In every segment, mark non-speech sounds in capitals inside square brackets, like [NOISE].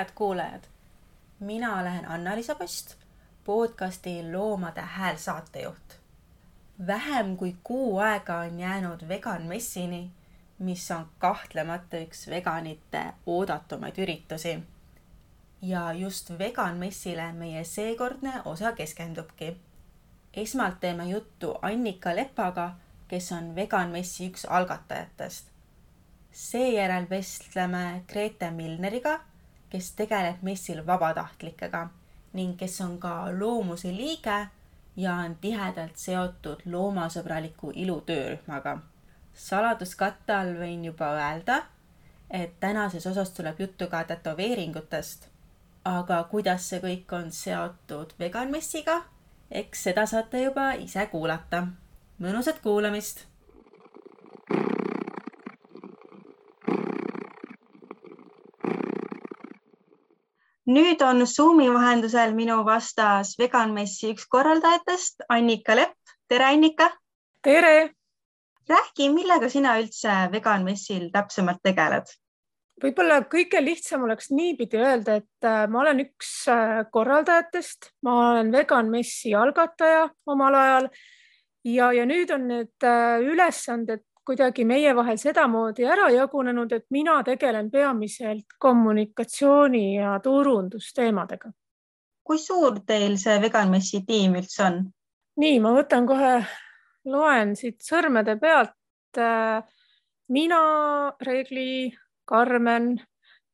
head kuulajad! mina olen Anna-Liisa Post, podcasti Loomade Hääl saatejuht. vähem kui kuu aega on jäänud vegan messini, mis on kahtlemata üks veganite oodatumaid üritusi. ja just vegan messile meie seekordne osa keskendubki. esmalt teeme juttu Annika Lepaga, kes on vegan messi üks algatajatest. seejärel vestleme Grete Milneriga kes tegeleb messil vabatahtlikega ning kes on ka loomuse liige ja on tihedalt seotud loomasõbraliku ilu töörühmaga. saladuskatte all võin juba öelda, et tänases osas tuleb juttu ka tätoveeringutest. aga kuidas see kõik on seotud vegan messiga, eks seda saate juba ise kuulata. mõnusat kuulamist nüüd on Zoomi vahendusel minu vastas Vegan Messi üks korraldajatest, Annika Lepp. tere, Annika. tere. räägi, millega sina üldse Vegan Messil täpsemalt tegeled? võib-olla kõige lihtsam oleks niipidi öelda, et äh, ma olen üks äh, korraldajatest, ma olen Vegan Messi algataja omal ajal ja, ja nüüd on need äh, ülesanded kuidagi meie vahel sedamoodi ära jagunenud, et mina tegelen peamiselt kommunikatsiooni ja turundusteemadega. kui suur teil see Vegan Messi tiim üldse on? nii, ma võtan kohe, loen siit sõrmede pealt. mina, Reegli, Karmen,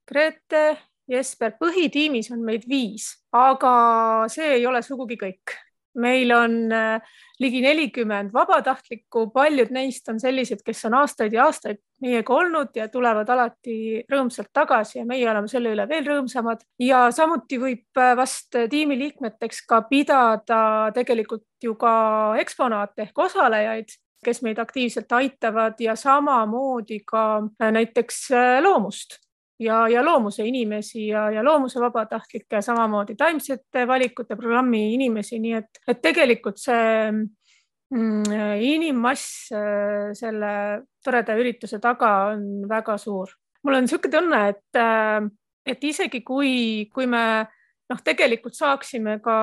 Grete, Jesper, põhitiimis on meid viis, aga see ei ole sugugi kõik meil on äh, ligi nelikümmend vabatahtlikku, paljud neist on sellised, kes on aastaid ja aastaid meiega olnud ja tulevad alati rõõmsalt tagasi ja meie oleme selle üle veel rõõmsamad. ja samuti võib äh, vast tiimiliikmeteks ka pidada tegelikult ju ka eksponaate ehk osalejaid, kes meid aktiivselt aitavad ja samamoodi ka äh, näiteks loomust ja, ja loomuse inimesi ja, ja loomuse vabatahtlikke, samamoodi taimsete valikute programmi inimesi, nii et, et tegelikult see mm, inimmass äh, selle toreda ürituse taga on väga suur. mul on niisugune tunne, et, äh, et isegi kui, kui me noh, tegelikult saaksime ka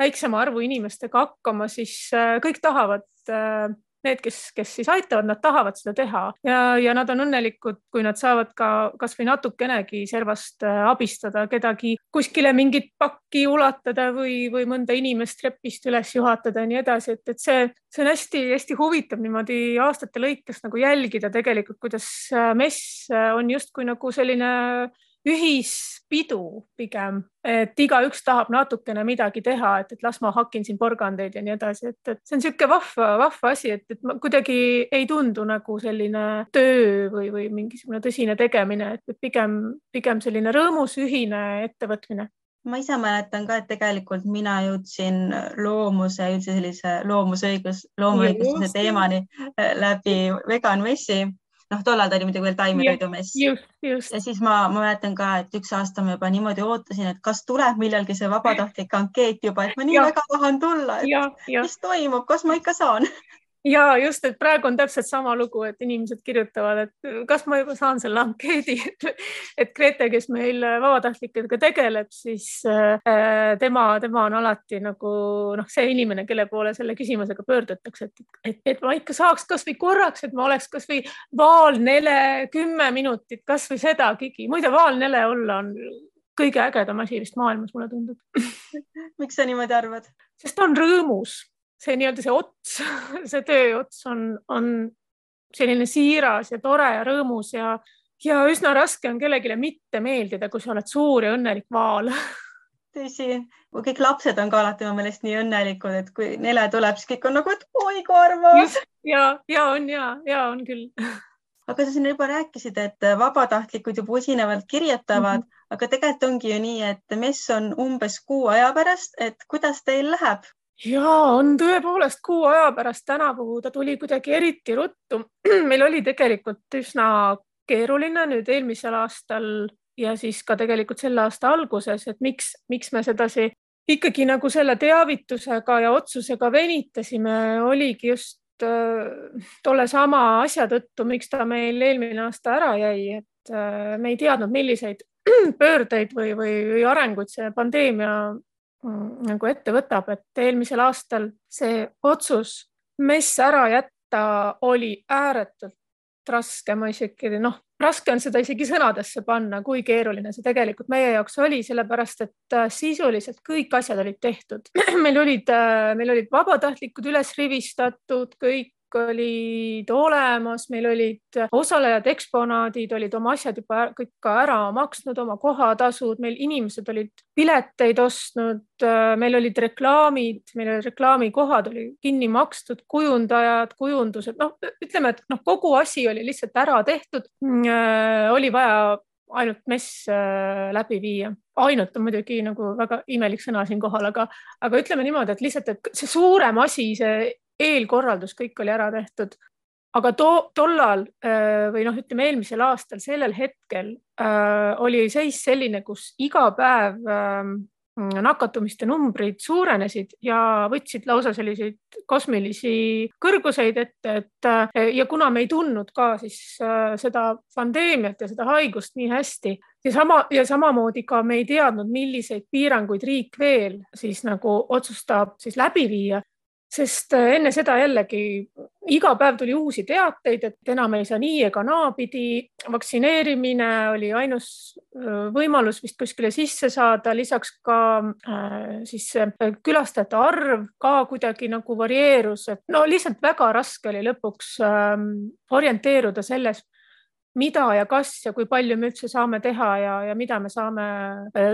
väiksema arvu inimestega hakkama, siis äh, kõik tahavad need, kes, kes siis aitavad, nad tahavad seda teha. Ja, ja nad on õnnelikud, kui nad saavad ka kasvõi natukenegi servast äh, abistada kedagi kuskile mingit pakki ulatada või, või mõnda inimest trepist üles juhatada ja nii edasi, et, et see, see on hästi-hästi huvitav niimoodi aastate lõikes nagu jälgida tegelikult, kuidas äh, mess äh, on justkui nagu selline ühispidu pigem, et igaüks tahab natukene midagi teha, et, et las ma hakin siin porgandeid ja nii edasi, et, et see on niisugune vahva, vahva asi, et, et kuidagi ei tundu nagu selline töö või, või mingisugune tõsine tegemine, et pigem, pigem selline rõõmus ühine ettevõtmine. Ma ise mäletan ka, et tegelikult mina jõudsin loomuse, üldse sellise loomusõigus, loomuõiguse teemani läbi vegan messi noh, tollal ta oli muidugi veel taimetoidumess. ja siis ma, ma mäletan ka, et üks aasta ma juba niimoodi ootasin, et kas tuleb millalgi see vabatahtlik ankeet juba, et ma nii ja. väga tahan tulla, et mis toimub, kas ma ikka saan ja just, et praegu on täpselt sama lugu, et inimesed kirjutavad, et kas ma juba saan selle ankeedi, [LAUGHS] et Grete, kes meil vabatahtlikega tegeleb, siis äh, tema, tema on alati nagu noh, see inimene, kelle poole selle küsimusega pöördutakse, et, et, et ma ikka saaks kasvõi korraks, et ma oleks kasvõi vaalnele kümme minutit, kasvõi sedagigi. muide, vaalnele olla on kõige ägedam asi vist maailmas, mulle tundub [LAUGHS] miks sa niimoodi arvad? sest ta on rõõmus see nii-öelda see ots, [LAUGHS] see töö ots on, on selline siiras ja tore ja rõõmus ja, ja üsna raske on kellelegi mitte meeldida, kui sa oled suur ja õnnelik vaal [LAUGHS] tõsi, kõik lapsed on ka alati mu meelest nii õnnelikud, et kui nele tuleb, siis kõik on nagu, et oi kui armas. ja, ja on ja, ja on küll. [LAUGHS] aga sa siin juba rääkisid, et vabatahtlikud juba usinavalt kirjutavad mm, -hmm. aga tegelikult ongi ju nii, et mess on umbes kuu aja pärast, et kuidas teil läheb? Ja on tõepoolest kuu aja pärast tänavu, ta tuli kuidagi eriti ruttu. [CLEARS THROAT] meil oli tegelikult üsna keeruline nüüd eelmisel aastal ja siis ka tegelikult selle aasta alguses, et miks, miks me sedasi ikkagi nagu selle teavitusega ja otsusega venitasime, oligi just äh, tolle sama asja tõttu, miks ta meil eelmine aasta ära jäi, et äh, me ei teadnud, milliseid [CLEARS THROAT] pöördeid või, või, arenguid see pandeemia nagu ette võtab, et eelmisel aastal see otsus mess ära jätta oli ääretult raske, ma isegi noh, raske on seda isegi sõnadesse panna, kui keeruline see tegelikult meie jaoks oli, sellepärast et äh, sisuliselt kõik asjad olid tehtud. [CLEARS THROAT] meil olid, äh, meil olid vabatahtlikud üles rivistatud, kõik olid olemas, meil olid osalejad, eksponaadid olid oma asjad juba kõik ka ära maksnud, oma kohatasud, meil inimesed olid pileteid ostnud, meil olid reklaamid, meil olid reklaamikohad oli kinni makstud, kujundajad, kujundused, noh, ütleme, et noh, kogu asi oli lihtsalt ära tehtud. oli vaja ainult mess läbi viia. ainult on muidugi nagu väga imelik sõna siinkohal, aga, aga ütleme niimoodi, et lihtsalt, et see suurem asi, see eelkorraldus, kõik oli ära tehtud. aga too, tollal äh, või noh, ütleme eelmisel aastal, sellel hetkel äh, oli seis selline, kus iga päev äh, nakatumiste numbrid suurenesid ja võtsid lausa selliseid kosmilisi kõrguseid ette, et äh, ja kuna me ei tundnud ka siis seda pandeemiat ja seda haigust nii hästi ja sama ja samamoodi ka me ei teadnud, milliseid piiranguid riik veel siis nagu otsustab siis läbi viia, sest äh, enne seda jällegi iga päev tuli uusi teateid, et enam ei saa nii ega naapidi. vaktsineerimine oli ainus äh, võimalus vist kuskile sisse saada, lisaks ka äh, siis külastajate arv ka kuidagi nagu varieerus, et no lihtsalt väga raske oli lõpuks äh, orienteeruda selles, mida ja kas ja kui palju me üldse saame teha ja, ja mida me saame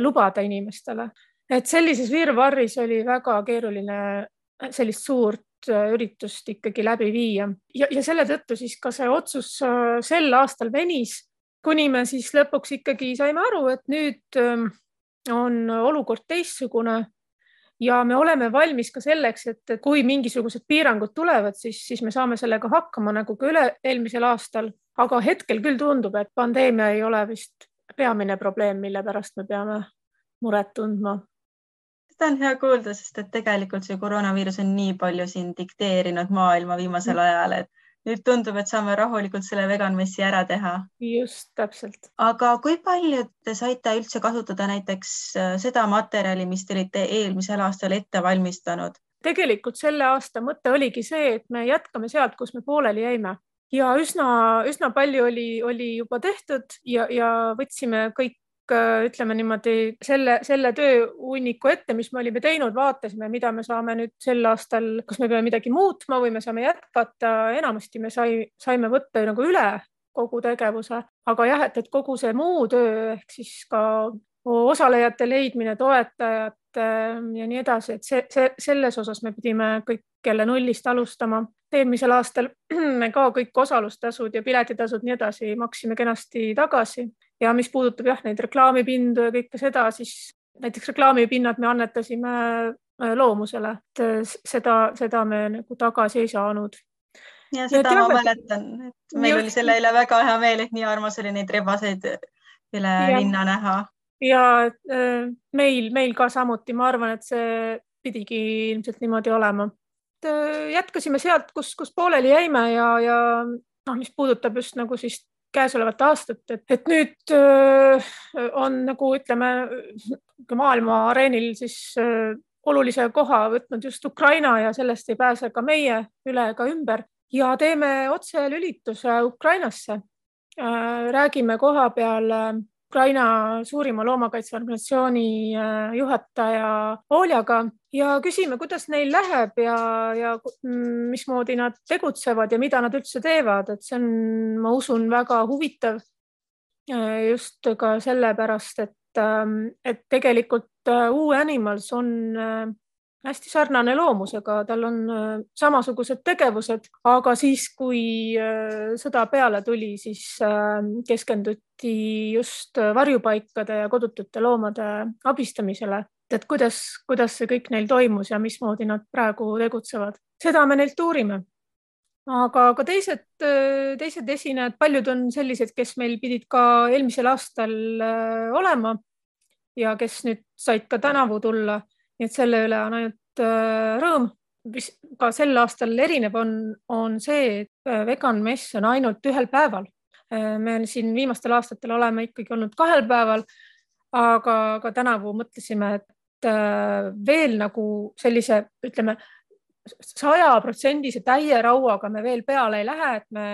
lubada inimestele et sellises virvarris oli väga keeruline sellist suurt äh, üritust ikkagi läbi viia. Ja, ja selle tõttu siis ka see otsus äh, sel aastal venis, kuni me siis lõpuks ikkagi saime aru, et nüüd ähm, on olukord teistsugune ja me oleme valmis ka selleks, et kui mingisugused piirangud tulevad, siis, siis me saame sellega hakkama nagu ka üle-eelmisel aastal, aga hetkel küll tundub, et pandeemia ei ole vist peamine probleem, mille pärast me peame muret tundma seda on hea kuulda, sest et tegelikult see koroonaviirus on nii palju siin dikteerinud maailma viimasel ajal, et nüüd tundub, et saame rahulikult selle vegan messi ära teha. just, täpselt. aga kui palju te saite üldse kasutada näiteks äh, seda materjali, mis te olite eelmisel aastal ette valmistanud? tegelikult selle aasta mõte oligi see, et me jätkame sealt, kus me pooleli jäime ja üsna, üsna palju oli, oli juba tehtud ja, ja võtsime kõik ütleme niimoodi selle, selle tööhunniku ette, mis me olime teinud, vaatasime, mida me saame nüüd sel aastal, kas me peame midagi muutma või me saame jätkata. enamasti me sai, saime võtta nagu üle kogu tegevuse, aga jah, et, et kogu see muu töö ehk siis ka osalejate leidmine, toetajad ja nii edasi, et see, see, selles osas me pidime kõik jälle nullist alustama. eelmisel aastal [CLEARS THROAT] me ka kõik osalustasud ja piletitasud, nii edasi maksime kenasti tagasi ja mis puudutab jah, neid reklaamipindu ja kõike seda, siis näiteks reklaamipinnad me annetasime äh, loomusele, et äh, seda, seda me nagu tagasi ei saanud. ja seda ja, ma mäletan, et meil just, oli selle üle väga hea meel, et nii armas oli neid rebaseid üle ja, linna näha. ja äh, meil, meil ka samuti, ma arvan, et see pidigi ilmselt niimoodi olema. Jätkasime sealt, kus, kus pooleli jäime ja, ja noh, mis puudutab just nagu siis käesolevat aastat, et, et nüüd äh, on nagu ütleme maailma areenil siis äh, olulise koha võtnud just Ukraina ja sellest ei pääse ka meie üle ega ümber ja teeme otselülituse Ukrainasse. Äh, räägime koha peal Ukraina suurima loomakaitseorganisatsiooni äh, juhataja Oljaga ja küsime, kuidas neil läheb ja, ja mm, mismoodi nad tegutsevad ja mida nad üldse teevad, et see on, ma usun, väga huvitav. Äh, just ka sellepärast, et, ähm, et tegelikult Uu äh, Animals on hästi sarnane loomusega, tal on äh, samasugused tegevused, aga siis, kui äh, sõda peale tuli, siis äh, keskenduti just varjupaikade ja kodutute loomade abistamisele, et kuidas, kuidas see kõik neil toimus ja mismoodi nad praegu tegutsevad. seda me neilt uurime. aga ka teised, teised esinejad, paljud on sellised, kes meil pidid ka eelmisel aastal olema ja kes nüüd said ka tänavu tulla nii et selle üle on ainult äh, rõõm. mis ka sel aastal erinev on, on see, et äh, vegan mess on ainult ühel päeval. me siin viimastel aastatel oleme ikkagi olnud kahel päeval, aga ka tänavu mõtlesime, et veel nagu sellise, ütleme sajaprotsendise täie rauaga me veel peale ei lähe, et me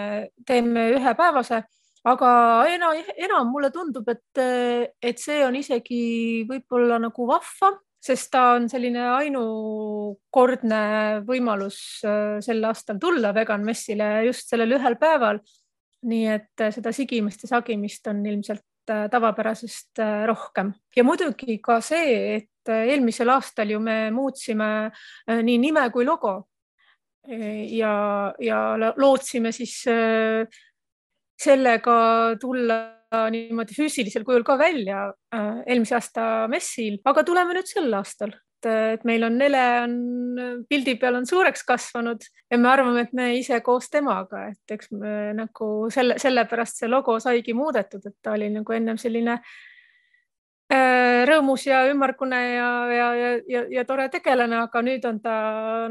teeme ühepäevase, aga enam, enam mulle tundub, et, et see on isegi võib-olla nagu vahva, sest ta on selline ainukordne võimalus äh, sel aastal tulla vegan messile just sellel ühel päeval. nii et seda sigimist ja sagimist on ilmselt äh, tavapärasest äh, rohkem ja muidugi ka see, et eelmisel aastal ju me muutsime nii nime kui logo ja, ja lootsime siis sellega tulla niimoodi füüsilisel kujul ka välja äh, eelmise aasta messil, aga tuleme nüüd sel aastal, et meil on Nele on pildi peal on suureks kasvanud ja me arvame, et me ise koos temaga, et eks me nagu selle, sellepärast see logo saigi muudetud, et ta oli nagu ennem selline äh, rõõmus ja ümmargune ja, ja, ja, ja, ja tore tegelane, aga nüüd on ta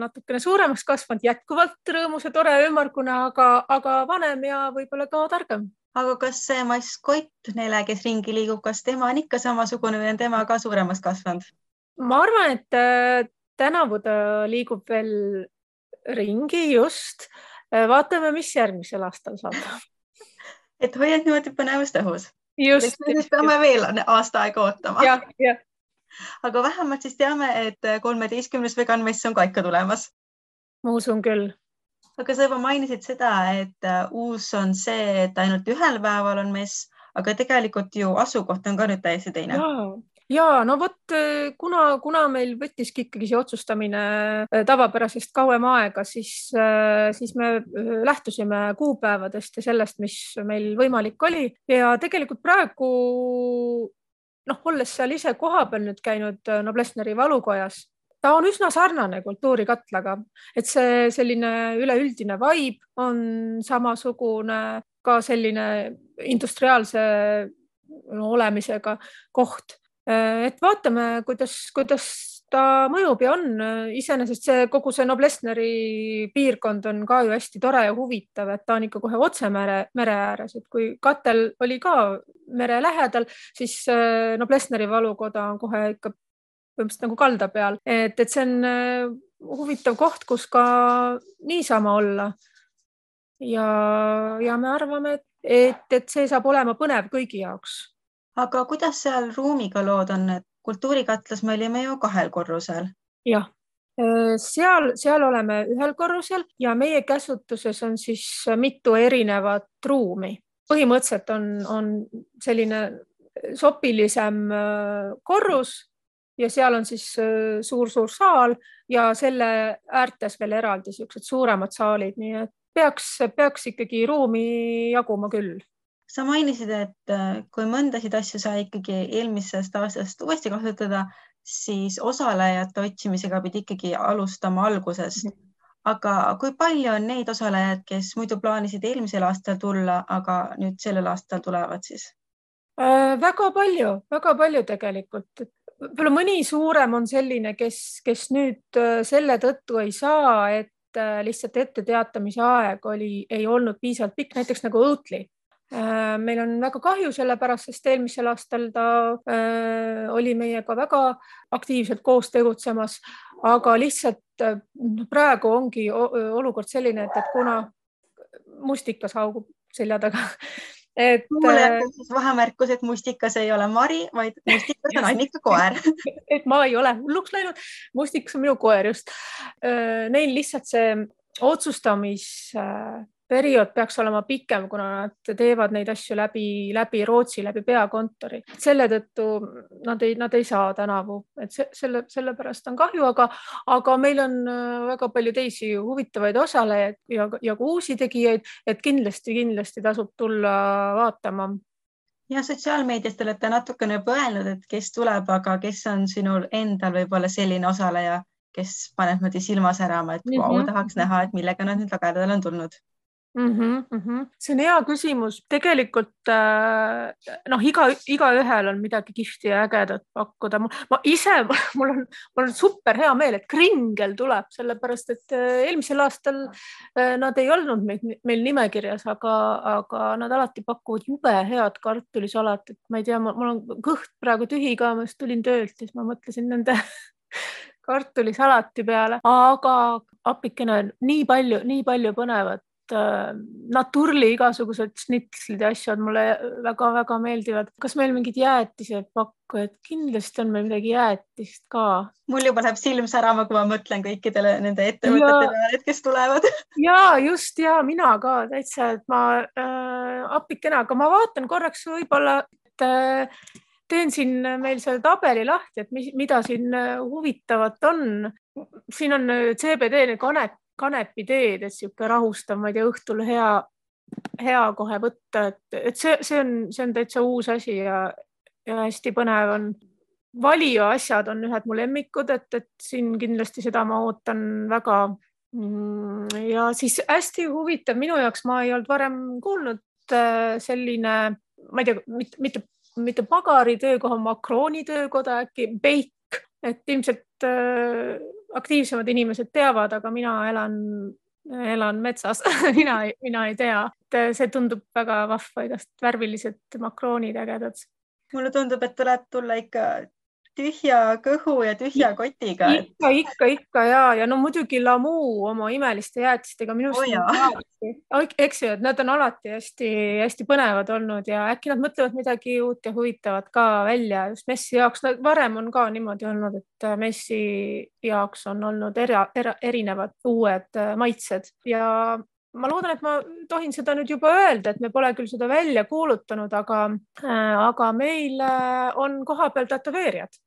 natukene suuremaks kasvanud, jätkuvalt rõõmus ja tore ja ümmargune, aga, aga vanem ja võib-olla ka targem. Aga kas see masskott Nele, kes ringi liigub, kas tema on ikka samasugune või on tema ka suuremaks kasvanud? ma arvan, et äh, tänavu ta liigub veel ringi just. Äh, vaatame, mis järgmisel aastal saab [LAUGHS] et hoiad niimoodi põnevust õhus just. siis peame veel aasta aega ootama. aga vähemalt siis teame, et kolmeteistkümnes vegan mess on ka ikka tulemas. ma usun küll. Aga sa juba mainisid seda, et äh, uus on see, et ainult ühel päeval on mess, aga tegelikult ju asukoht on ka nüüd täiesti teine. Ja no vot, eh, kuna, kuna meil võttiski ikkagi see otsustamine eh, tavapärasest kauem aega, siis, siis me lähtusime kuupäevadest ja sellest, mis meil võimalik oli. Ja tegelikult praegu noh, olles seal ise kohapeal nüüd käinud Noblessneri valukojas, ta on üsna sarnane kultuurikatlaga, et see selline üleüldine vibe on samasugune, ka selline industriaalse no, olemisega koht Äh, et vaatame, kuidas, kuidas ta mõjub ja on. iseenesest see kogu see Noblessneri piirkond on ka ju hästi tore ja huvitav, et ta on ikka kohe otse mere, mere ääres, et kui katel oli ka mere lähedal, siis äh, Noblessneri valukoda on kohe ikka põhimõtteliselt nagu kalda peal, et, et see on äh, huvitav koht, kus ka niisama olla. ja, ja me arvame, et, et, et see saab olema põnev kõigi jaoks aga kuidas seal ruumiga lood on, et kultuurikatlas me olime ju kahel korrusel? jah, äh, seal, seal oleme ühel korrusel ja meie käsutuses on siis mitu erinevat ruumi. põhimõtteliselt on, on selline sopilisem äh, korrus ja seal on siis suur-suur äh, saal ja selle äärtes veel eraldi niisugused suuremad saalid, nii et peaks, peaks ikkagi ruumi jaguma küll sa mainisid, et äh, kui mõndasid asju sai ikkagi eelmisest aastast uuesti kasutada, siis osalejate otsimisega pidi ikkagi alustama algusest. Mhm. aga kui palju on neid osalejaid, kes muidu plaanisid eelmisel aastal tulla, aga nüüd sellel aastal tulevad siis äh,? väga palju, väga palju tegelikult, võib-olla mõni suurem on selline, kes, kes nüüd äh, selle tõttu ei saa, et äh, lihtsalt etteteatamise aeg oli, ei olnud piisavalt pikk, näiteks nagu Oatly. Äh, meil on väga kahju, sellepärast sest eelmisel aastal ta äh, oli meiega väga aktiivselt koos tegutsemas, aga lihtsalt praegu ongi olukord selline, et, et kuna mustikas haugub selja taga et. mulle jäi siis vahemärkus, et mustikas ei ole Mari, vaid mustikas on Annika koer [LAUGHS] et ma ei ole hulluks läinud, mustikas on minu koer just. Neil lihtsalt see otsustamis periood peaks olema pikem, kuna nad teevad neid asju läbi, läbi Rootsi, läbi peakontori. selle tõttu nad ei, nad ei saa tänavu, et see, selle, sellepärast on kahju, aga, aga meil on äh, väga palju teisi huvitavaid osalejaid ja, ja ka uusi tegijaid, et kindlasti, kindlasti tasub tulla vaatama ja sotsiaalmeedias te olete natukene juba öelnud, et kes tuleb, aga kes on sinul endal võib-olla selline osaleja, kes paneb niimoodi silma särama, et -hmm. vau, tahaks näha, et millega nad nüüd lagedale on tulnud mm. -hmm, mm -hmm. see on hea küsimus, tegelikult äh, noh, iga, igaühel on midagi kihvti ja ägedat pakkuda. ma ise, [LAUGHS] mul on, mul on super hea meel, et Kringel tuleb, sellepärast et äh, eelmisel aastal äh, nad ei olnud meil, meil nimekirjas, aga, aga nad alati pakuvad jube head kartulisalatit. ma ei tea, mul on kõht praegu tühi ka, ma just tulin töölt, siis ma mõtlesin nende [LAUGHS] kartulisalati peale, aga appikene, nii palju, nii palju põnevat naturli igasugused šnitslid ja asjad mulle väga-väga meeldivad. kas meil mingid jäätised pakkujad, kindlasti on meil midagi jäätist ka. mul juba läheb silm särama, kui ma mõtlen kõikidele nende ettevõtete peale, kes tulevad. [LAUGHS] ja just ja mina ka täitsa, et ma äh, appikene, aga ma vaatan korraks võib-olla, et äh, teen siin meil selle tabeli lahti, et mis, mida siin äh, huvitavat on. siin on äh, CBD kanep, kanepiteed, et sihuke rahustav, ma ei tea, õhtul hea, hea kohe võtta, et, et see, see on, see on täitsa uus asi ja, ja hästi põnev on. Valio asjad on ühed mu lemmikud, et, et siin kindlasti seda ma ootan väga. Mm, ja siis hästi huvitav minu jaoks, ma ei olnud varem kuulnud äh, selline, ma ei tea, mitte, mitte mitte pagari töökoha, Macroni töökoda äkki, Peik, et ilmselt äh, aktiivsemad inimesed teavad, aga mina elan, elan metsas [LAUGHS] mina, mina ei tea, et äh, see tundub väga vahva, igast värvilised Macronid ägedad. mulle tundub, et tuleb tulla ikka tühja kõhu ja tühja kotiga. ikka, ikka, ikka ja, ja no muidugi Lamu oma imeliste jäätistega minu arust oh,, eks ju, et nad on alati hästi-hästi põnevad olnud ja äkki nad mõtlevad midagi uut ja huvitavat ka välja just messi jaoks. varem on ka niimoodi olnud, et äh, messi jaoks on olnud era, era, erinevad uued äh, maitsed ja ma loodan, et ma tohin seda nüüd juba öelda, et me pole küll seda välja kuulutanud, aga, äh, aga meil on kohapeal tätoveerijad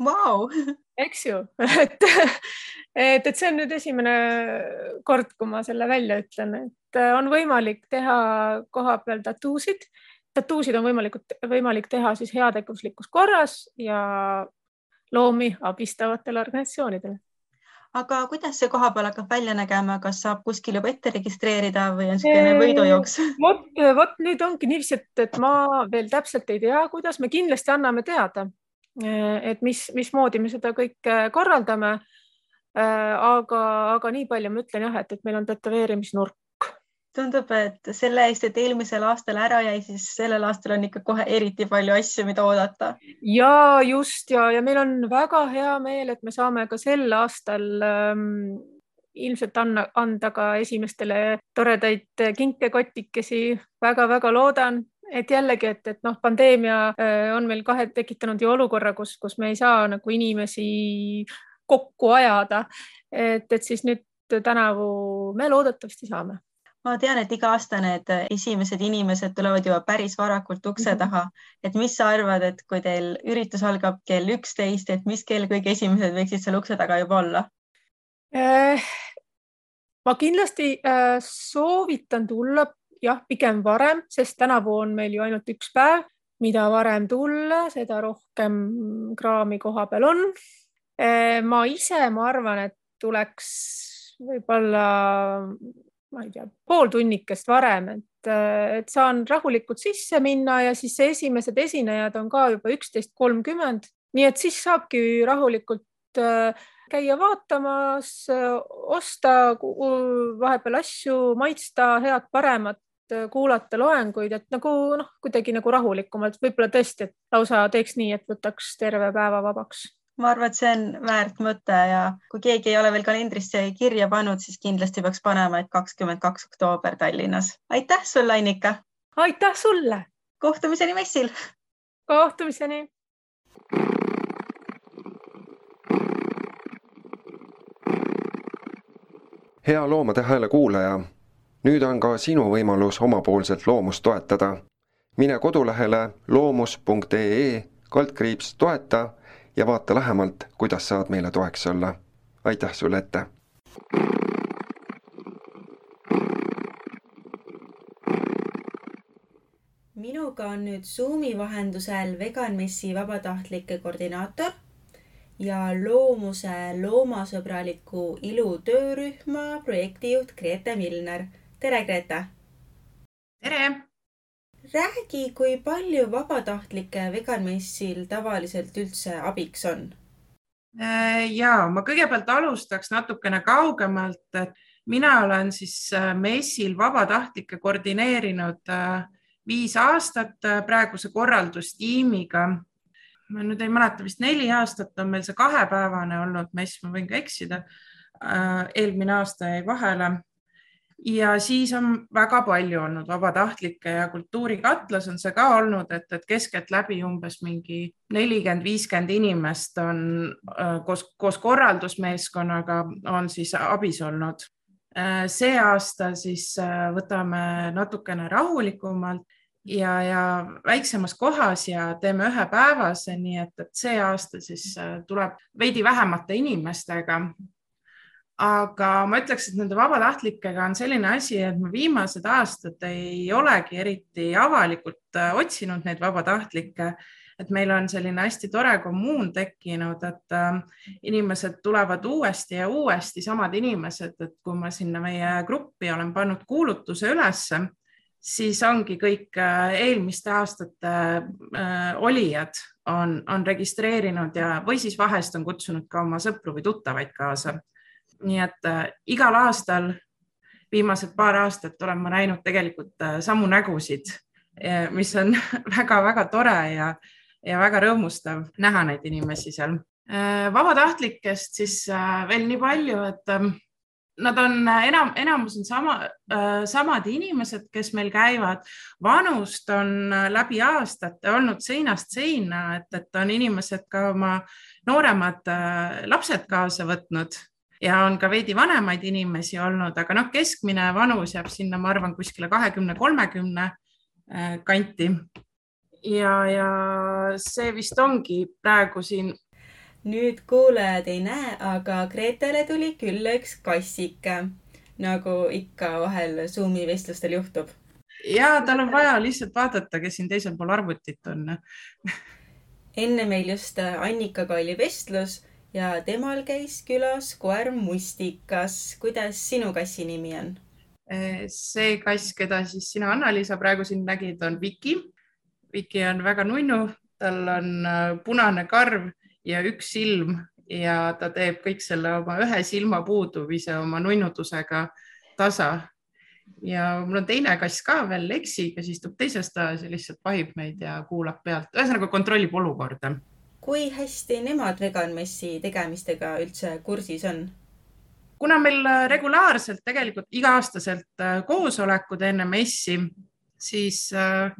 wow. eks ju, [LAUGHS] et, et, et see on nüüd esimene kord, kui ma selle välja ütlen, et äh, on võimalik teha kohapeal tattuusid. tattuusid on võimalikult, võimalik teha siis heategevuslikus korras ja loomi abistavatele organisatsioonidele aga kuidas see koha peal hakkab välja nägema, kas saab kuskil juba ette registreerida või on niisugune võidujooks? [LAUGHS] vot, vot nüüd ongi niiviisi, et, et ma veel täpselt ei tea, kuidas me kindlasti anname teada, Eh, et mis, mismoodi me seda kõike korraldame. Eh, aga, aga nii palju ma ütlen jah, et, et meil on tätoveerimisnurk. Tundub, et selle eest, et eelmisel aastal ära jäi, siis sellel aastal on ikka kohe eriti palju asju, mida oodata. ja just ja, ja meil on väga hea meel, et me saame ka sel aastal ähm, ilmselt anna, anda ka esimestele toredaid kinkekotikesi väga,. väga-väga loodan, et jällegi, et, et noh, pandeemia äh, on meil kahe tekitanud ju olukorra, kus, kus me ei saa nagu inimesi kokku ajada. et, et siis nüüd tänavu me loodetavasti saame ma tean, et iga aasta need esimesed inimesed tulevad juba päris varakult ukse mhm. taha, et mis sa arvad, et kui teil üritus algab kell üksteist, et mis kell kõik esimesed võiksid seal ukse taga juba olla? Äh, ma kindlasti äh, soovitan tulla jah, pigem varem, sest tänavu on meil ju ainult üks päev, mida varem tulla, seda rohkem kraami koha peal on. Ma ise, ma arvan, et tuleks võib-olla, ma ei tea, pool tunnikest varem, et, et saan rahulikult sisse minna ja siis esimesed esinejad on ka juba üksteist kolmkümmend, nii et siis saabki rahulikult eh, käia vaatamas, osta vahepeal asju, maitsta head-paremat Äh, kuulata loenguid, et nagu noh, kuidagi nagu rahulikumalt, võib-olla tõesti, et lausa teeks nii, et võtaks terve päeva vabaks. Ma arvan, et see on väärt mõte ja kui keegi ei ole veel kalendrisse kirja pannud, siis kindlasti peaks panema, et kakskümmend kaks oktoober Tallinnas. aitäh sulle, Annika. aitäh sulle. kohtumiseni messil. kohtumiseni. hea Loomade Hääle kuulaja nüüd on ka sinu võimalus omapoolselt loomust toetada. mine kodulehele loomus.ee kaldkriips toeta ja vaata lähemalt, kuidas saad meile toeks olla. aitäh sulle ette! minuga on nüüd Zoomi vahendusel Vegan Messi vabatahtlike koordinaator ja loomuse loomasõbraliku ilu töörühma projektijuht Grete Milner tere, Grete. tere. Räägi, kui palju vabatahtlike veganmessil tavaliselt üldse abiks on? ja ma kõigepealt alustaks natukene kaugemalt, mina olen siis messil vabatahtlikke koordineerinud viis aastat praeguse korraldustiimiga ma nüüd ei mäleta, vist neli aastat on meil see kahepäevane olnud mess, ma võin ka eksida. Äh, eelmine aasta jäi vahele. Ja siis on väga palju olnud vabatahtlikke ja Kultuurikatlas on see ka olnud, et, et keskeltläbi umbes mingi nelikümmend, viiskümmend inimest on äh, koos, koos korraldusmeeskonnaga on siis abis olnud äh, see aasta siis võtame natukene rahulikumalt ja, ja väiksemas kohas ja teeme ühepäevase, nii et, et see aasta siis äh, tuleb veidi vähemate inimestega. Aga ma ütleks, et nende vabatahtlikega on selline asi, et ma viimased aastad ei olegi eriti avalikult äh, otsinud neid vabatahtlikke et meil on selline hästi tore kommuun tekkinud, et äh, inimesed tulevad uuesti ja uuesti, samad inimesed, et kui ma sinna meie gruppi olen pannud kuulutuse ülesse siis ongi kõik äh, eelmiste aastate olijad on, on registreerinud ja, või siis vahest on kutsunud ka oma sõpru või tuttavaid kaasa. Nii et äh, igal aastal, viimased paar aastat olen ma näinud tegelikult äh, samu nägusid, mis on [LAUGHS] väga-väga tore ja, ja väga rõõmustav näha neid inimesi seal äh,. vabatahtlikest siis äh, veel nii palju, et ähm, nad on äh, enam, enamus on sama äh,, samad inimesed, kes meil käivad. vanust on äh, läbi aastate olnud seinast seina, et, et on inimesed ka oma nooremad äh, lapsed kaasa võtnud ja on ka veidi vanemaid inimesi olnud, aga noh, keskmine vanus jääb sinna, ma arvan, kuskile kahekümne, kolmekümne äh, kanti. ja, ja see vist ongi praegu siin nüüd kuulajad ei näe, aga Gretele tuli külla üks kassike, nagu ikka vahel Zoomi vestlustel juhtub. ja tal on vaja lihtsalt vaadata, kes siin teisel pool arvutit on enne meil just Annikaga oli vestlus ja temal käis külas koer Mustikas. kuidas sinu kassi nimi on? see kass, keda siis sina, Anna-Liisa, praegu siin nägid, on Viki. Viki on väga nunnu, tal on äh, punane karv ja üks silm ja ta teeb kõik selle oma ühe silma puudumise oma nunnutusega tasa. ja mul on teine kass ka veel, Leksi, kes istub teises toas ja lihtsalt vahib meid ja kuulab pealt, ühesõnaga kontrollib olukorda. Kui hästi nemad veganmessi tegemistega üldse kursis on? kuna meil regulaarselt tegelikult iga-aastaselt äh, koosolekud enne messi, siis äh,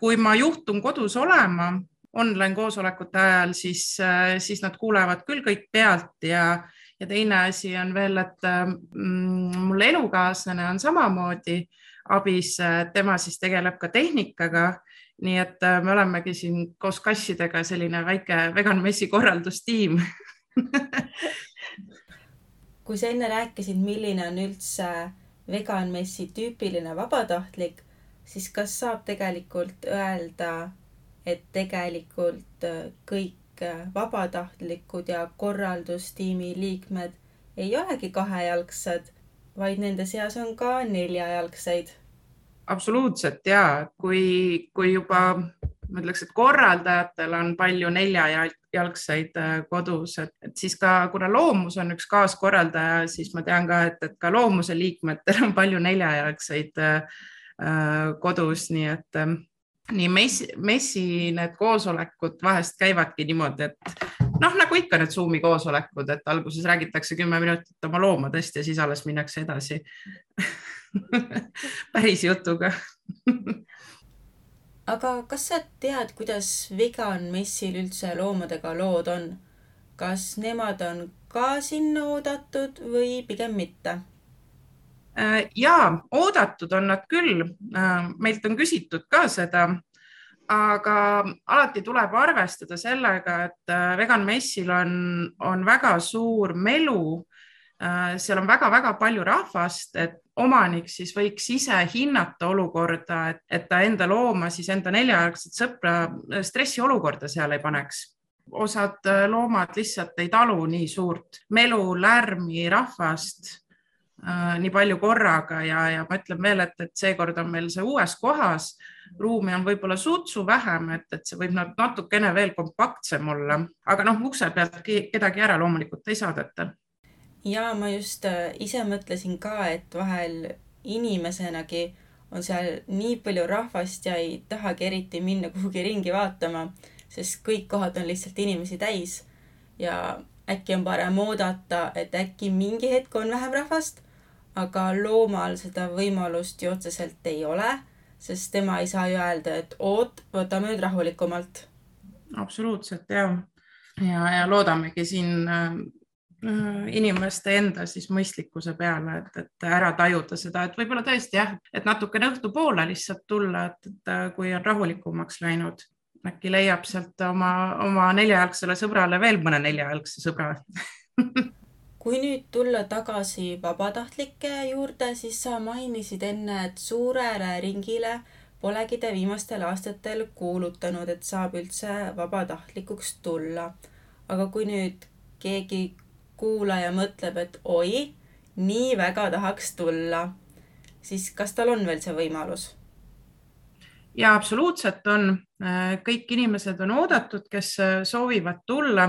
kui ma juhtun kodus olema, online koosolekute ajal, siis, äh, siis nad kuulevad küll kõik pealt ja, ja teine asi on veel, et mm, mul elukaaslane on samamoodi abis, tema siis tegeleb ka tehnikaga. Nii et äh, me olemegi siin koos kassidega selline väike vegan messi korraldustiim [LAUGHS] kui sa enne rääkisid, milline on üldse vegan messi tüüpiline vabatahtlik, siis kas saab tegelikult öelda, et tegelikult äh, kõik äh, vabatahtlikud ja korraldustiimi liikmed ei olegi kahejalgsed, vaid nende seas on ka neljajalgseid. Absoluutselt ja kui, kui juba ma ütleks, et korraldajatel on palju neljajalgseid äh, kodus, et, siis ka kuna Loomus on üks kaaskorraldaja, siis ma tean ka, et, et ka Loomuse liikmetel on palju neljajalgseid äh, kodus, nii et äh, nii messi, messi need koosolekud vahest käivadki niimoodi, et noh, nagu ikka need Zoomi koosolekud, et alguses räägitakse kümme minutit oma loomadest ja siis alles minnakse edasi [LAUGHS] [LAUGHS] päris jutuga aga kas sa tead, kuidas vegan messil üldse loomadega lood on? kas nemad on ka sinna oodatud või pigem mitte? Äh, ja oodatud on nad küll, äh, meilt on küsitud ka seda, aga alati tuleb arvestada sellega, et äh, vegan messil on, on väga suur melu. Seal on väga-väga palju rahvast, et omanik siis võiks ise hinnata olukorda, et, et ta enda looma, siis enda neljajalgset sõpra stressiolukorda seal ei paneks osad loomad lihtsalt ei talu nii suurt melu, lärmi, rahvast äh, nii palju korraga ja, ja ma ütlen veel, et, et seekord on meil see uues kohas, ruumi on võib-olla sutsu vähem, et, et see võib natukene veel kompaktsem olla, aga noh, ukse pealt kedagi ära loomulikult ei saadeta. Ja ma just äh, ise mõtlesin ka, et vahel inimesenagi on seal nii palju rahvast ja ei tahagi eriti minna kuhugi ringi vaatama, sest kõik kohad on lihtsalt inimesi täis ja äkki on parem oodata, et äkki mingi hetk on vähem rahvast, aga loomal seda võimalust ju otseselt ei ole, sest tema ei saa ju öelda, et oot, võtame nüüd rahulikumalt. absoluutselt ja, ja, ja loodamegi siin äh, inimeste enda siis mõistlikkuse peale, et, et ära tajuda seda, et võib-olla tõesti jah, et natukene õhtupoole lihtsalt tulla, et äh, kui on rahulikumaks läinud, äkki leiab sealt oma, oma neljajalgsele sõbrale veel mõne neljajalgse sõbra [LAUGHS] kui nüüd tulla tagasi vabatahtlike juurde, siis sa mainisid enne, et suurele ringile polegi te viimastel aastatel kuulutanud, et saab üldse vabatahtlikuks tulla. aga kui nüüd keegi kuulaja mõtleb, et oi, nii väga tahaks tulla, siis kas tal on veel see võimalus? ja absoluutselt on, kõik inimesed on oodatud, kes soovivad tulla.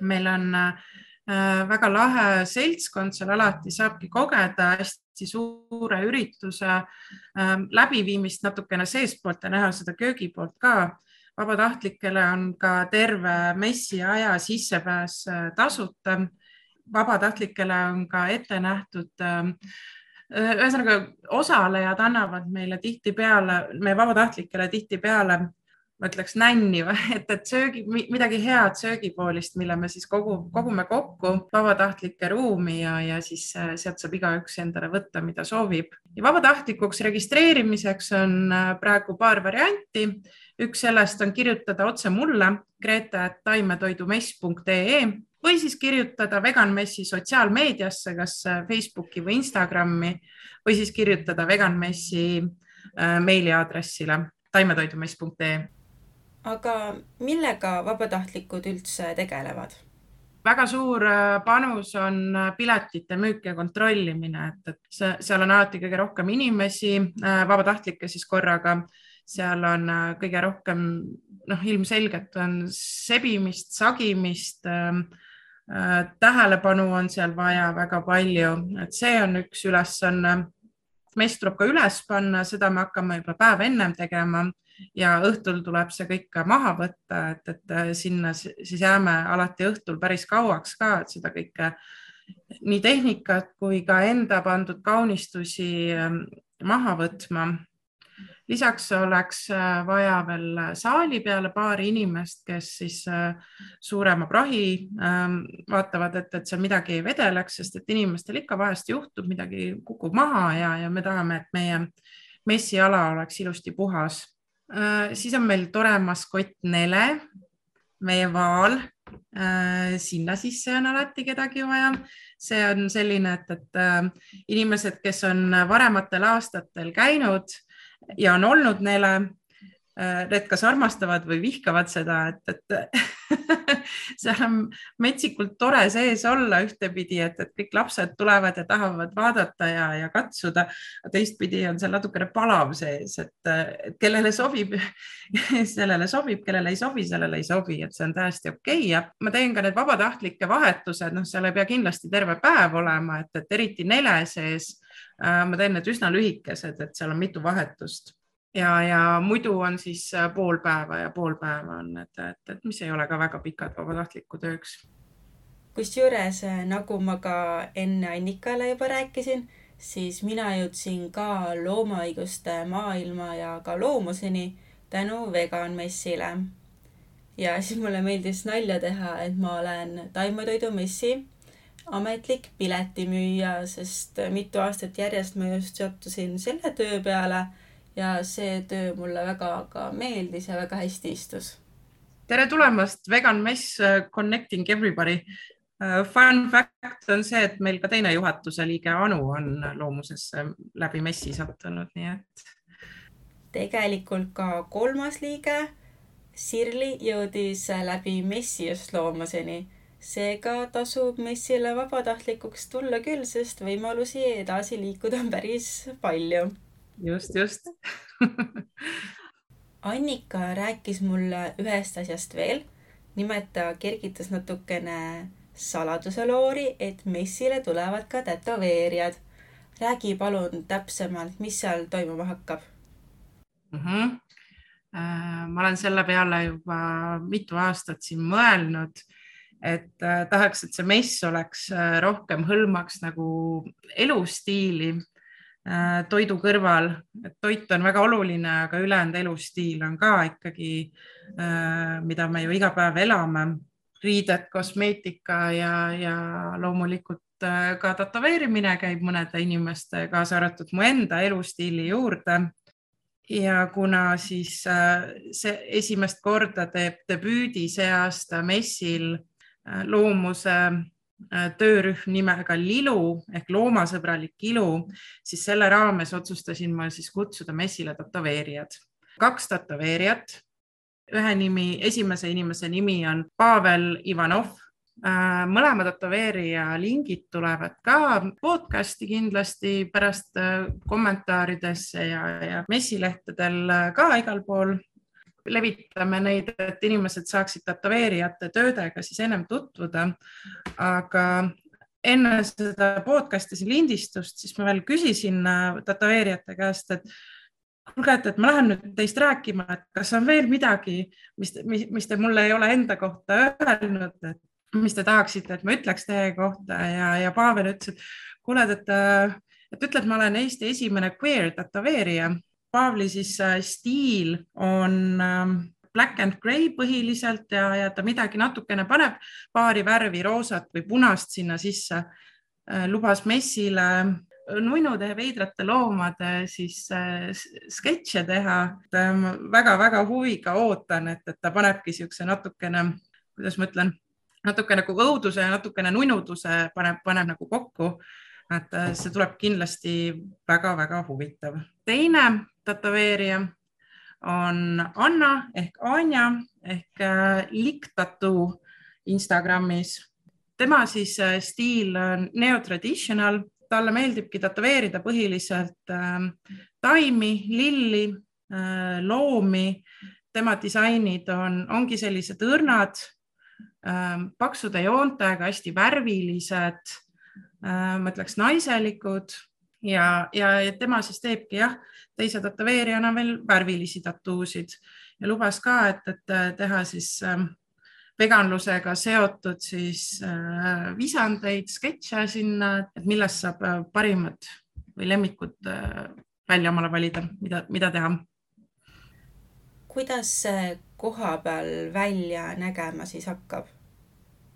meil on äh, väga lahe seltskond, seal alati saabki kogeda hästi suure ürituse äh, läbiviimist natukene seestpoolt ja näha seda köögi poolt ka vabatahtlikele on ka terve messi aja sissepääs äh, tasuta. vabatahtlikele on ka ette nähtud ähm, äh, ühesõnaga, osalejad annavad meile tihtipeale, meie vabatahtlikele tihtipeale ma ütleks nänni [LAUGHS] et, et söögi, midagi head söögipoolist, mille me siis kogu, kogume kokku vabatahtlike ruumi ja, ja siis äh, sealt saab igaüks endale võtta, mida soovib. ja vabatahtlikuks registreerimiseks on praegu paar varianti. Üks sellest on kirjutada otse mulle, grete.taimetoidumess.ee või siis kirjutada veganmessi sotsiaalmeediasse, kas äh, Facebooki või Instagrami või siis kirjutada veganmessi meiliaadressile taimetoidumess.ee aga millega vabatahtlikud üldse tegelevad? väga suur äh, panus on äh, piletite müük ja kontrollimine, et, et seal on alati kõige rohkem inimesi, äh, vabatahtlikke siis korraga, seal on kõige rohkem, noh, ilmselgelt on sebimist, sagimist ähm, tähelepanu on seal vaja väga palju, et see on üks ülesanne. mess tuleb ka üles panna, seda me hakkame juba päev ennem tegema ja õhtul tuleb see kõik ka maha võtta, et, et äh, sinna siis jääme alati õhtul päris kauaks ka, et seda kõike nii tehnikat kui ka enda pandud kaunistusi ähm, maha võtma. Lisaks oleks äh, vaja veel saali peale paari inimest, kes siis äh, suurema prahi ähm, vaatavad, et, et seal midagi ei vedeleks, sest et inimestel ikka vahest juhtub, midagi kukub maha ja, ja me tahame, et meie messiala oleks ilusti puhas Äh, siis on meil tore maskott Nele, meie vaal. Äh, sinna sisse on alati kedagi vaja. see on selline, et, et äh, inimesed, kes on varematel aastatel käinud ja on olnud Nele, need kas armastavad või vihkavad seda, et, et [LAUGHS] [LAUGHS] seal on metsikult tore sees olla ühtepidi, et, et kõik lapsed tulevad ja tahavad vaadata ja, ja katsuda. teistpidi on seal natukene palav sees, et, et kellele sobib [LAUGHS] sellele sobib, kellele ei sobi, sellele ei sobi, et see on täiesti okei okay. ja ma teen ka need vabatahtlike vahetused, noh, seal ei pea kindlasti terve päev olema, et, et eriti nele sees äh, ma teen need üsna lühikesed, et seal on mitu vahetust ja, ja muidu on siis äh, pool päeva ja pool päeva on, et, et, et mis ei ole ka väga pikad vabatahtliku tööks. kusjuures, äh, nagu ma ka enne Annikale juba rääkisin, siis mina jõudsin ka loomaõiguste maailma ja ka loomuseni tänu veganmessile. ja siis mulle meeldis nalja teha, et ma olen taimetoidumessi ametlik piletimüüja, sest mitu aastat järjest ma just sattusin selle töö peale ja see töö mulle väga ka meeldis ja väga hästi istus. tere tulemast, Vegan Mess uh, Connecting Everybody. Uh, fun fact on see, et meil ka teine juhatuse liige Anu on loomusesse läbi messi sattunud, nii et. tegelikult ka kolmas liige Sirli jõudis läbi messi just loomuseni seega tasub messile vabatahtlikuks tulla küll, sest võimalusi edasi liikuda on päris palju. Just, just [LAUGHS] Annika rääkis mulle ühest asjast veel. nimelt ta kergitas natukene saladuse loori, et messile tulevad ka tätoveerijad. räägi palun täpsemalt, mis seal toimuma hakkab mm? -hmm. ma olen selle peale juba mitu aastat siin mõelnud, et äh, tahaks, et see mess oleks äh, rohkem hõlmaks nagu elustiili toidu kõrval, et toit on väga oluline, aga ülejäänud elustiil on ka ikkagi, äh, mida me ju iga päev elame, riided, kosmeetika ja, ja loomulikult äh, ka tätoveerimine käib mõnede inimeste, kaasa arvatud mu enda elustiili juurde. ja kuna siis see esimest korda teeb debüüdi see aasta messil loomuse Äh, töörühm nimega Lilu ehk loomasõbralik ilu, siis selle raames otsustasin ma siis kutsuda messile tätoveerijad, kaks tätoveerijat. ühe nimi, esimese inimese nimi on Pavel Ivanov. Äh, mõlema tätoveerija lingid tulevad ka podcast'i kindlasti pärast äh, kommentaaridesse ja, ja messilehtedel ka igal pool levitame neid, et inimesed saaksid tätoveerijate töödega siis ennem tutvuda. aga enne seda podcast'i siin lindistust, siis ma veel küsisin äh, tätoveerijate käest, et kuulge, et, et ma lähen nüüd teist rääkima, et kas on veel midagi, mis, mis, mis te mulle ei ole enda kohta öelnud, et mis te tahaksite, et ma ütleks teie kohta ja, ja Pavel ütles, et kuule, et, et ütle, et ma olen Eesti esimene queer tätoveerija Paavli siis äh, stiil on ähm, black and grey põhiliselt ja, ja ta midagi natukene paneb, paari värvi, roosat või punast sinna sisse. Äh, lubas messile nunnude ja veidrate loomade siis äh, sketše teha. väga-väga huviga ootan, et, et ta panebki niisuguse natukene, kuidas ma ütlen, natuke nagu õuduse ja natukene nunnuduse paneb, paneb nagu kokku. Et see tuleb kindlasti väga-väga huvitav. teine tätoveerija on Anna ehk Anja ehk äh, Liktatu Instagramis. tema siis äh, stiil on neotraditional, talle meeldibki tätoveerida põhiliselt äh, taimi, lilli, loomi. tema disainid on, ongi sellised õrnad, paksude joontega, hästi värvilised, ma ütleks naiselikud ja, ja tema siis teebki jah, teise tätoveerijana veel värvilisi tattuusid ja lubas ka, et, et teha siis äh, veganlusega seotud siis äh, visandeid, sketše sinna, et millest saab äh, parimad või lemmikud äh, välja omale valida, mida, mida teha. kuidas see koha peal välja nägema siis hakkab?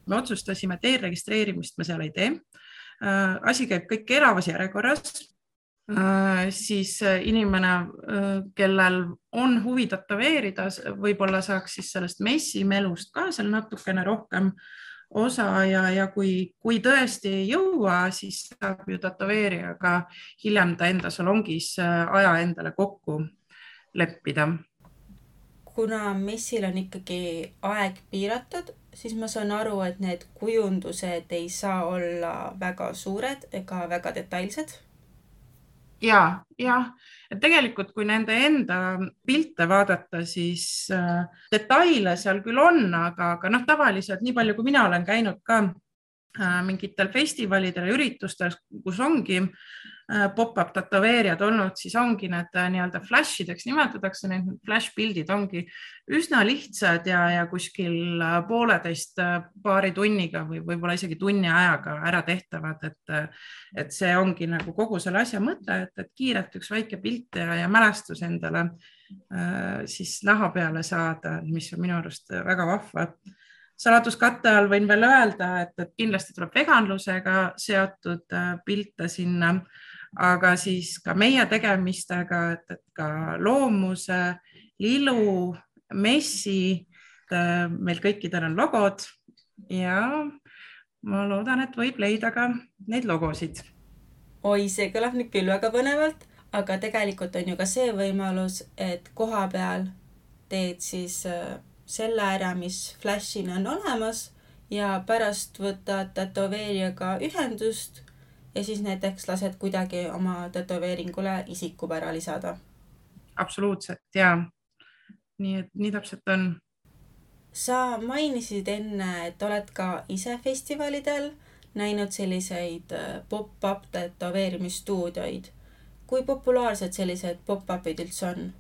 me otsustasime, et eelregistreerimist me seal ei tee Äh, asi käib kõik elavas järjekorras, äh, siis äh, inimene, kellel on huvi tätoveerida, võib-olla saaks siis sellest messimelust ka seal natukene rohkem osa ja, ja kui, kui tõesti ei jõua, siis saab ju tätoveerijaga hiljem ta enda salongis aja endale kokku leppida. Kuna messil on ikkagi aeg piiratud, siis ma saan aru, et need kujundused ei saa olla väga suured ega väga detailsed. ja, jah, et tegelikult, kui nende enda pilte vaadata, siis äh, detaile seal küll on, aga, aga noh, tavaliselt nii palju, kui mina olen käinud ka äh, mingitel festivalidel üritustel, kus ongi pop-up tätoveerijad olnud, siis ongi need äh, nii-öelda flash ideks nimetatakse, need flash pildid ongi üsna lihtsad ja, ja kuskil äh, pooleteist paari tunniga või võib-olla isegi tunni ajaga ära tehtavad, et, et see ongi nagu kogu selle asja mõte, et, et kiirelt üks väike pilt ja, ja mälestus endale äh, siis naha peale saada, mis on minu arust väga vahva. Saladuskatte all võin veel öelda, et, et kindlasti tuleb veganlusega seotud pilte sinna aga siis ka meie tegemistega, et, et ka loomuse, lilu, messi, meil kõikidel on logod ja ma loodan, et võib leida ka neid logosid. oi, see kõlab nüüd küll väga põnevalt, aga tegelikult on ju ka see võimalus, et koha peal teed siis äh, selle ära, mis Flashina on olemas ja pärast võtad tätoveerijaga ühendust ja siis näiteks lased kuidagi oma tätoveeringule isikupära lisada. absoluutselt ja nii et nii täpselt on. sa mainisid enne, et oled ka ise festivalidel näinud selliseid äh, pop-up tätoveerimisstuudioid. kui populaarsed sellised pop-up'id üldse on?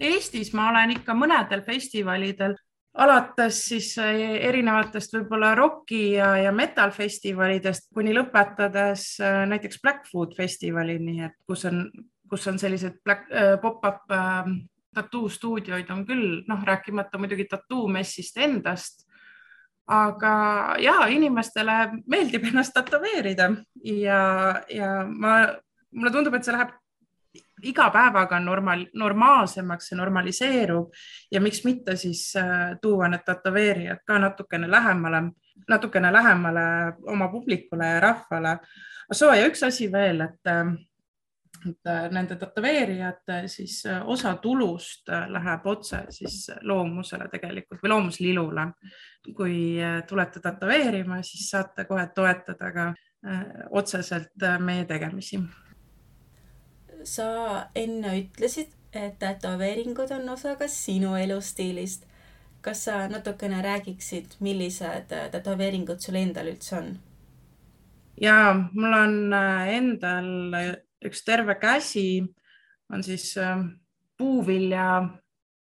Eestis ma olen ikka mõnedel festivalidel, alates siis äh, erinevatest võib-olla roki ja, ja metal festivalidest kuni lõpetades äh, näiteks Blackfoot festivalini, et kus on, kus on sellised pop-up tattoo stuudioid on küll, noh, rääkimata muidugi tattoo messist endast. Aga ja inimestele meeldib ennast tätoveerida ja, ja ma, mulle tundub, et see läheb iga päevaga normaal, normaalsemaks, see normaliseerub ja miks mitte siis äh, tuua need tätoveerijad ka natukene lähemale, natukene lähemale oma publikule ja rahvale. soo ja üks asi veel, et äh, et äh, nende tätoveerijate siis osa tulust äh, läheb otse siis loomusele tegelikult või loomuslilule. kui tulete tätoveerima, siis saate kohe toetada ka otseselt meie tegemisi. Sa enne ütlesid, et tätoveeringud on osa ka sinu elustiilist. kas sa natukene räägiksid, millised tätoveeringud sul endal üldse on? ja mul on endal üks terve käsi on siis puuvilja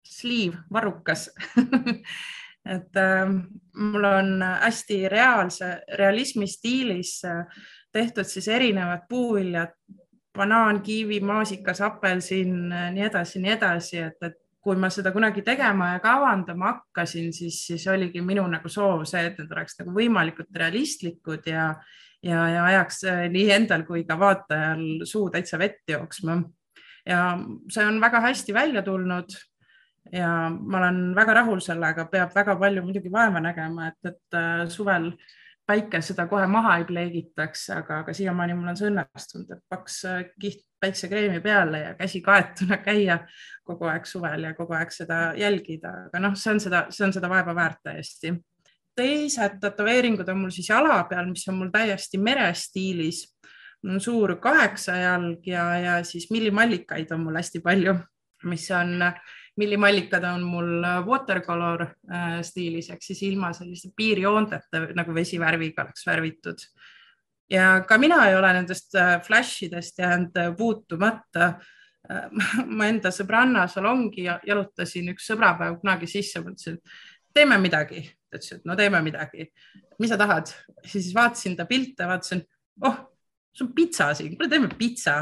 sliiv, varrukas [LAUGHS] et äh, mul on hästi reaalse, realismi stiilis äh, tehtud siis erinevad puuviljad, banaan, kiivi, maasikas, apelsin, äh, nii edasi, nii edasi, et, et kui ma seda kunagi tegema ja kavandama hakkasin, siis, siis oligi minu nagu soov see, et need oleks nagu võimalikult realistlikud ja, ja, ja ajaks äh, nii endal kui ka vaatajal suu täitsa vett jooksma. ja see on väga hästi välja tulnud ja ma olen väga rahul sellega, peab väga palju muidugi vaeva nägema, et, et äh, suvel päike seda kohe maha ei pleegitaks, aga, aga siiamaani mul on see õnnestunud, et paks äh, kiht päiksekreemi peale ja käsi kaetuna käia kogu aeg suvel ja kogu aeg seda jälgida, aga noh, see on seda, see on seda vaeva väärt täiesti teised tätoveeringud on mul siis jala peal, mis on mul täiesti merestiilis. mul on suur kaheksajalg ja, ja siis millimallikaid on mul hästi palju, mis on, millimallikad on mul watercolor äh, stiilis ehk siis ilma selliste piirjoonteta nagu vesivärviga oleks värvitud. ja ka mina ei ole nendest äh, flash idest jäänud puutumata. Äh, ma enda sõbranna salongi jalutasin üks sõbrapäev kunagi sisse, mõtlesin, teeme midagi. Ta ütles, et no teeme midagi, mis sa tahad, siis vaatasin ta pilte, vaatasin, oh, sul on pitsa siin, kuule teeme pitsa.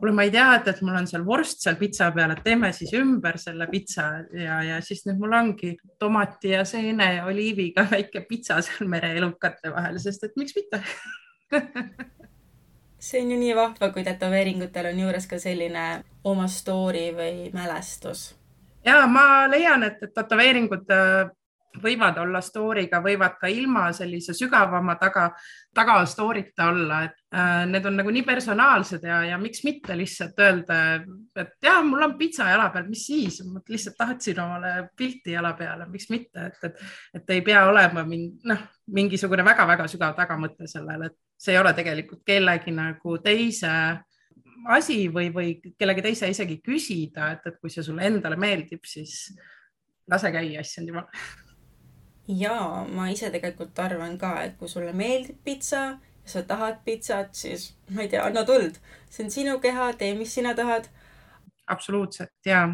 Kuule, ma ei tea, et, mul on seal vorst seal pitsa peal, et teeme siis ümber selle pitsa ja, ja siis nüüd mul ongi tomati ja seene ja oliiviga [LAUGHS] väike pitsa seal mereelukate vahel, sest et miks mitte [LAUGHS] see on ju nii vahva, kui tätoveeringutel on juures ka selline oma story või mälestus. ja ma leian, et, et tätoveeringud võivad olla story'ga, võivad ka ilma sellise sügavama taga, taga story'ta olla, et äh, need on nagu nii personaalsed ja, ja miks mitte lihtsalt öelda, et ja mul on pitsa jala peal, mis siis, ma lihtsalt tahtsin omale pilti jala peale, miks mitte, et, et, et ei pea olema mind, noh, mingisugune väga-väga sügav tagamõte sellele, et see ei ole tegelikult kellegi nagu teise asi või, või kellegi teise isegi küsida, et, et kui see sulle endale meeldib, siis lase käia, issand jumal. Ja ma ise tegelikult arvan ka, et kui sulle meeldib pitsa sa tahad pitsat, siis ma ei tea, anna tuld, see on sinu keha, tee, mis sina tahad. absoluutselt ja.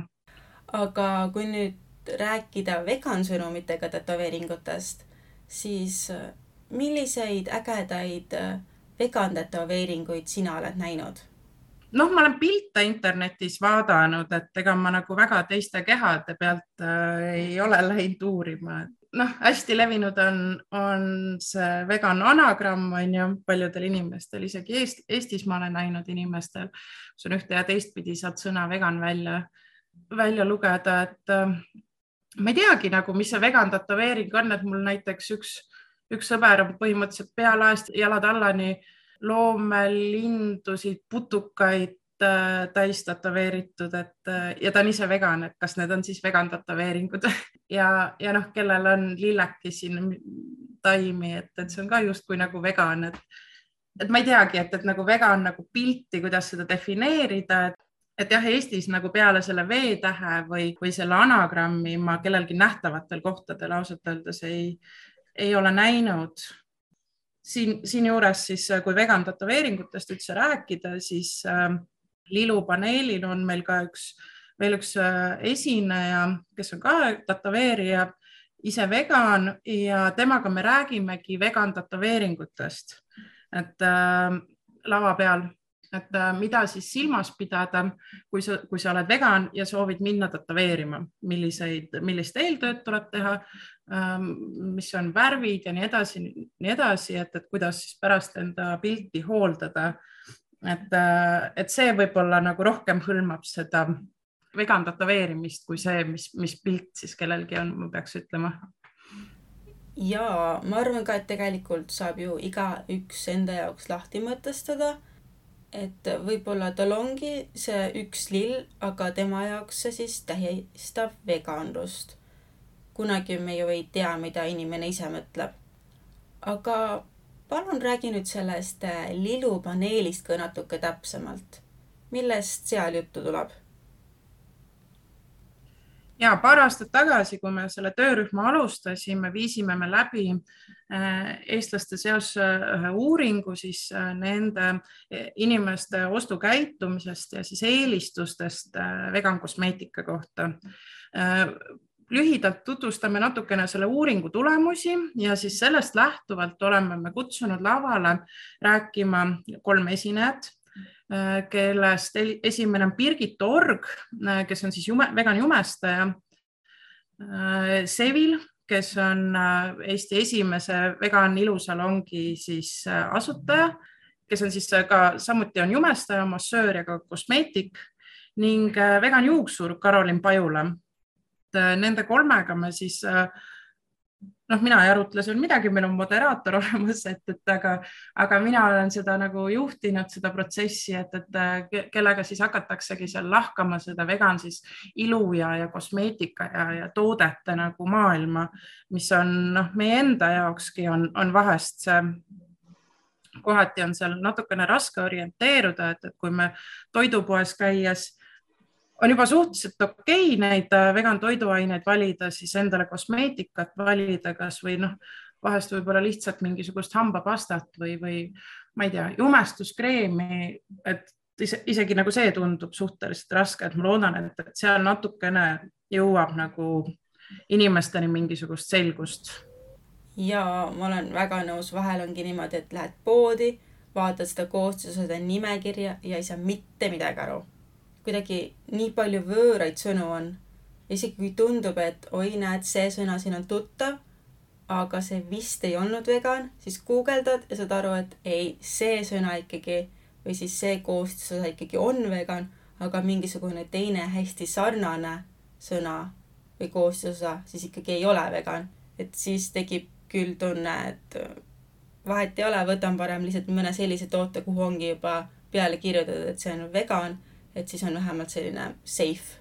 aga kui nüüd rääkida vegan sõnumitega tätoveeringutest, siis äh, milliseid ägedaid äh, vegan tätoveeringuid sina oled näinud? Noh, ma olen pilte internetis vaadanud, et ega ma nagu väga teiste kehade pealt äh, ei ole läinud uurima, et noh, hästi levinud on, on see vegan anagramm on ju. Paljudel inimestel, isegi Eest, Eestis ma olen näinud inimestel, kus on ühte ja teistpidi saad sõna vegan välja, välja lugeda, et äh, ma ei teagi nagu, mis see vegan tätoveering on, et mul näiteks üks, üks sõber on põhimõtteliselt pealaest jalad allani loomelindusid, putukaid, Äh, täis tätoveeritud, et äh, ja ta on ise vegan, et kas need on siis vegan tätoveeringud [LAUGHS] ja, ja noh, kellel on lilleki siin taimi, et, et see on ka justkui nagu vegan, et, et ma ei teagi, et, et nagu vegan nagu pilti, kuidas seda defineerida, et et jah, Eestis nagu peale selle V-tähe või, või selle anagrammi ma kellelgi nähtavatel kohtadel ausalt öeldes ei, ei ole näinud. Siin, siinjuures siis, kui vegan tätoveeringutest üldse rääkida, siis äh, Lilu paneelil on meil ka üks, veel üks äh, esineja, kes on ka tätoveerija, ise vegan ja temaga me räägimegi vegan tätoveeringutest, et äh, lava peal et äh, mida siis silmas pidada, kui sa, kui sa oled vegan ja soovid minna tätoveerima, milliseid, millist eeltööd tuleb teha, ähm, mis on värvid ja nii edasi, nii edasi, et, et kuidas siis pärast enda pilti hooldada. et, äh, et see võib-olla nagu rohkem hõlmab seda vegan tätoveerimist kui see, mis, mis pilt siis kellelgi on, ma peaks ütlema ja ma arvan ka, et tegelikult saab ju igaüks enda jaoks lahti mõtestada et võib-olla tal ongi see üks lill, aga tema jaoks see siis tähistab veganlust. kunagi me ju ei tea, mida inimene ise mõtleb. aga palun räägi nüüd sellest äh, lillupaneelist ka natuke täpsemalt. millest seal juttu tuleb? Ja paar aastat tagasi, kui me selle töörühma alustasime, viisime me läbi äh, eestlaste seas äh, ühe uuringu siis äh, nende inimeste ostukäitumisest ja siis eelistustest vegan kosmeetika kohta. Lühidalt tutvustame natukene selle uuringu tulemusi ja siis sellest lähtuvalt oleme me kutsunud lavale rääkima kolm esinejat kellest esimene on Birgit Org, äh, kes on siis jume, vegan jumestaja. Äh, Sevil, kes on Eesti esimese vegan ilusalongi siis asutaja, kes on siis ka samuti on jumestaja, massöör ja ka kosmeetik ning vegan juuksur Karolin Pajula. Nende kolmega me siis äh, noh, mina ei arutle seal midagi, meil on moderaator olemas, et, et aga, aga mina olen seda nagu juhtinud, seda protsessi, et, et kellega siis hakataksegi seal lahkama seda vegan siis ilu ja, ja kosmeetika ja, ja toodete nagu maailma, mis on noh, meie enda jaokski on, on vahest see kohati on seal natukene raske orienteeruda, et, et kui me toidupoes käies on juba suhteliselt okei okay neid äh, vegan toiduaineid valida, siis endale kosmeetikat valida, kas või noh, vahest võib-olla lihtsalt mingisugust hambapastat või, või ma ei tea, jumestuskreemi, et isegi nagu see tundub suhteliselt raske, et ma loodan, et seal natukene jõuab nagu inimesteni mingisugust selgust. ja ma olen väga nõus, vahel ongi niimoodi, et lähed poodi, vaatad seda koostisosade nimekirja ja ei saa mitte midagi aru kuidagi nii palju võõraid sõnu on. isegi kui tundub, et oi, näed, see sõna siin on tuttav, aga see vist ei olnud vegan, siis guugeldad ja saad aru, et ei, see sõna ikkagi või siis see koostisosa ikkagi on vegan, aga mingisugune teine hästi sarnane sõna või koostisosa siis ikkagi ei ole vegan. et siis tekib küll tunne, et vahet ei ole, võtan parem lihtsalt mõne sellise toote, kuhu ongi juba peale kirjutatud, et see on vegan et siis on vähemalt selline safe.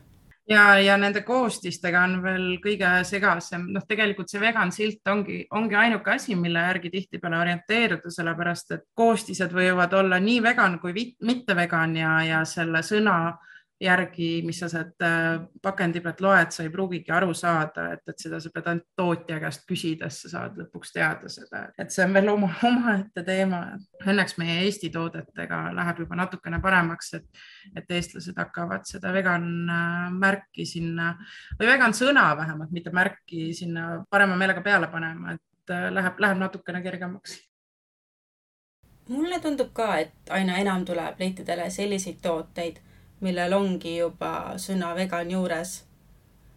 Ja, ja nende koostistega on veel kõige segasem, noh, tegelikult see vegan silt ongi, ongi ainuke asi, mille järgi tihtipeale orienteeruda, sellepärast et koostised võivad olla nii vegan kui mitte vegan ja, ja selle sõna äh, järgi, mis sa sealt äh, pakendi pealt loed, sa ei pruugigi aru saada, et, et seda sa pead ainult tootja käest küsides, sa saad lõpuks teada seda, et see on veel oma, omaette teema. Õnneks meie Eesti toodetega läheb juba natukene paremaks, et, et eestlased hakkavad seda vegan äh, märki sinna või vegan sõna vähemalt, mitte märki sinna parema meelega peale panema, et äh, läheb, läheb natukene kergemaks mulle tundub ka, et aina enam tuleb lehtedele selliseid tooteid millel ongi juba sõna vegan juures.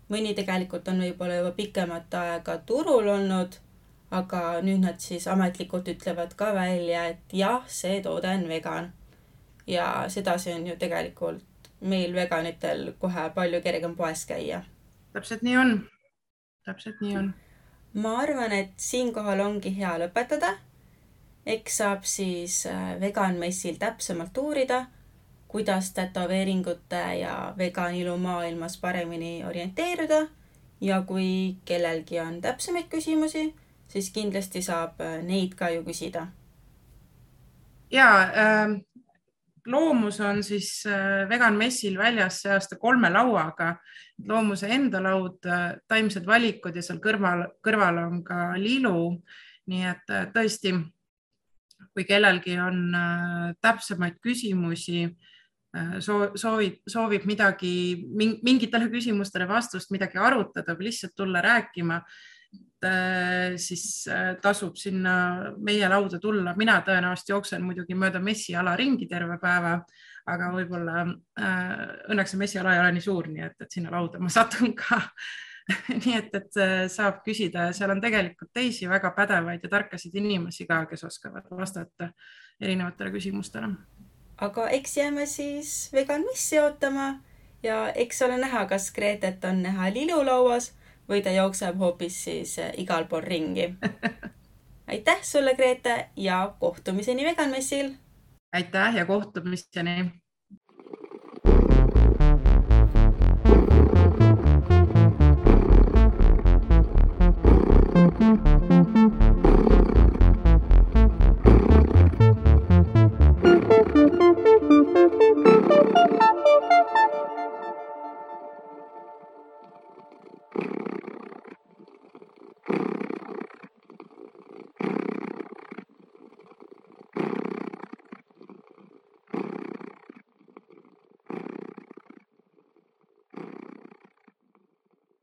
mõni tegelikult on võib-olla juba pikemat aega turul olnud, aga nüüd nad siis ametlikult ütlevad ka välja, et jah, see toode on vegan. ja sedasi on ju tegelikult meil veganitel kohe palju kergem poes käia. täpselt nii on, täpselt nii on. ma arvan, et siinkohal ongi hea lõpetada. eks saab siis äh, veganmessil täpsemalt uurida kuidas tätoveeringute ja veganilu maailmas paremini orienteeruda ja kui kellelgi on täpsemaid küsimusi, siis kindlasti saab äh, neid ka ju küsida. ja äh, loomus on siis äh, vegan messil väljas see aasta kolme lauaga. loomuse enda laud äh,, taimsed valikud ja seal kõrval, kõrval on ka lilu. nii et tõesti, kui kellelgi on täpsemaid küsimusi äh, soovib, soovib midagi, mingitele küsimustele vastust, midagi arutada või lihtsalt tulla rääkima, Äh, siis äh, tasub sinna meie lauda tulla. mina tõenäoliselt jooksen muidugi mööda messiala ringi terve päeva, aga võib-olla äh, õnneks see messiala ei ole nii suur, nii et, et sinna lauda ma satun ka [LAUGHS] nii et, et saab küsida ja seal on tegelikult teisi väga pädevaid ja tarkasid inimesi ka, kes oskavad vastata erinevatele küsimustele aga eks jääme siis veganmissi ootama ja eks ole näha, kas Gretet on näha lilulauas või ta jookseb hoopis siis eh, igal pool ringi. [LAUGHS] aitäh sulle, Grete ja kohtumiseni veganmessil. aitäh ja kohtumiseni.